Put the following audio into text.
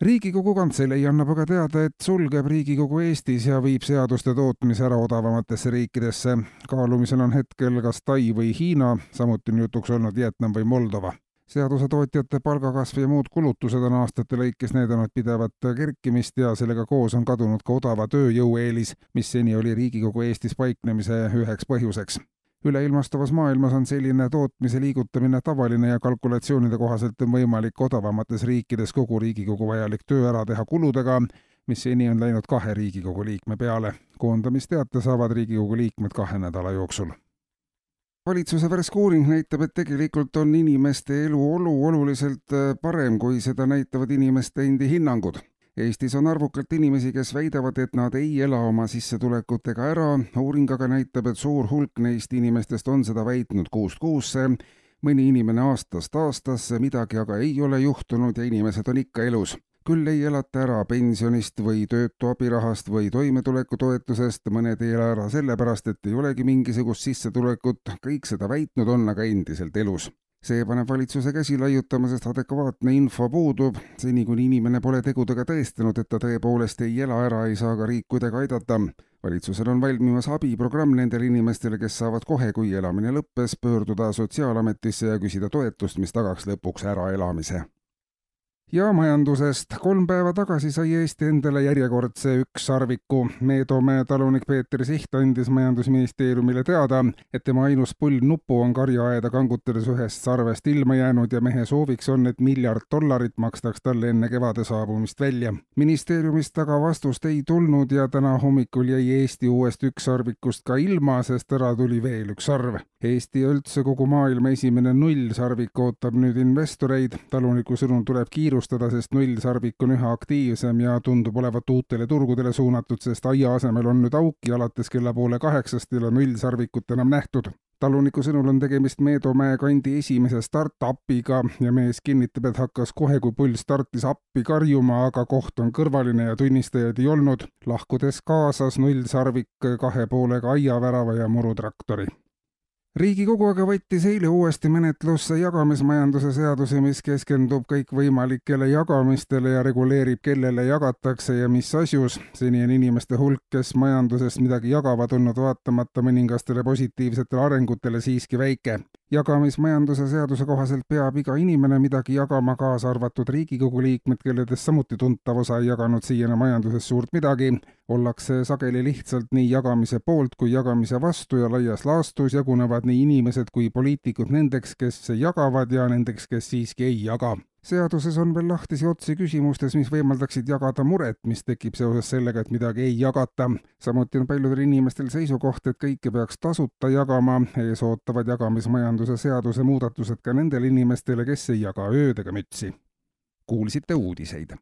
riigikogu kantselei annab aga teada, et sulgeb Riigikogu Eestis ja viib seaduste tootmise ära odavamatesse riikidesse. kaalumisel on hetkel kas Tai või Hiina, samuti on jutuks olnud Vietnam või Moldova. seadusetootjate palgakasv ja muud kulutused on aastate lõikes näidanud pidevat kerkimist ja sellega koos on kadunud ka odava tööjõu eelis, mis seni oli Riigikogu Eestis paiknemise üheks põhjuseks üleilmastuvas maailmas on selline tootmise liigutamine tavaline ja kalkulatsioonide kohaselt on võimalik odavamates riikides kogu Riigikogu vajalik töö ära teha kuludega, mis seni on läinud kahe Riigikogu liikme peale. koondamisteate saavad Riigikogu liikmed kahe nädala jooksul valitsuse värske uuring näitab, et tegelikult on inimeste eluolu oluliselt parem, kui seda näitavad inimeste endi hinnangud Eestis on arvukalt inimesi, kes väidavad, et nad ei ela oma sissetulekutega ära, uuring aga näitab, et suur hulk neist inimestest on seda väitnud kuust kuusse, mõni inimene aastast aastasse, midagi aga ei ole juhtunud ja inimesed on ikka elus. küll ei elata ära pensionist või töötu abirahast või toimetulekutoetusest, mõned ei ela ära sellepärast, et ei olegi mingisugust sissetulekut, kõik seda väitnud on aga endiselt elus see paneb valitsuse käsi laiutama, sest adekvaatne info puudub. seni, kuni inimene pole tegudega tõestanud, et ta tõepoolest ei ela ära, ei saa ka riik kuidagi aidata. valitsusel on valmimas abiprogramm nendele inimestele, kes saavad kohe, kui elamine lõppes, pöörduda Sotsiaalametisse ja küsida toetust, mis tagaks lõpuks äraelamise ja majandusest. kolm päeva tagasi sai Eesti endale järjekordse ükssarviku. Meedomäe talunik Peeter Siht andis Majandusministeeriumile teada, et tema ainus pull nupu on karjaaeda kangutades ühest sarvest ilma jäänud ja mehe sooviks on, et miljard dollarit makstaks talle enne kevade saabumist välja. ministeeriumist aga vastust ei tulnud ja täna hommikul jäi Eesti uuest ükssarvikust ka ilma, sest ära tuli veel üks sarv. Eesti ja üldse kogu maailma esimene nullsarvik ootab nüüd investoreid. taluniku sõnul tuleb kiirustada kiirustada, sest nullsarvik on üha aktiivsem ja tundub olevat uutele turgudele suunatud, sest aia asemel on nüüd auk ja alates kella poole kaheksast ei ole nullsarvikut enam nähtud taluniku sõnul on tegemist Meedomäe kandi esimese startup'iga ja mees kinnitab, et hakkas kohe, kui pull startis appi karjuma, aga koht on kõrvaline ja tunnistajaid ei olnud. lahkudes kaasas nullsarvik kahe poolega aiavärava ja murutraktori riigikogu aga võttis eile uuesti menetlusse jagamismajanduse seaduse, mis keskendub kõikvõimalikele jagamistele ja reguleerib, kellele jagatakse ja mis asjus. seni on inimeste hulk, kes majandusest midagi jagavad, olnud vaatamata mõningastele positiivsetele arengutele siiski väike jagamismajanduse seaduse kohaselt peab iga inimene midagi jagama, kaasa arvatud Riigikogu liikmed, kelledest samuti tuntav osa ei jaganud siiani majanduses suurt midagi. ollakse sageli lihtsalt nii jagamise poolt kui jagamise vastu ja laias laastus jagunevad nii inimesed kui poliitikud nendeks, kes jagavad ja nendeks, kes siiski ei jaga seaduses on veel lahtisi otsi küsimustes, mis võimaldaksid jagada muret, mis tekib seoses sellega, et midagi ei jagata. samuti on paljudel inimestel seisukoht, et kõike peaks tasuta jagama, ees ootavad jagamismajanduse seaduse muudatused ka nendele inimestele, kes ei jaga ööd ega mütsi. kuulsite uudiseid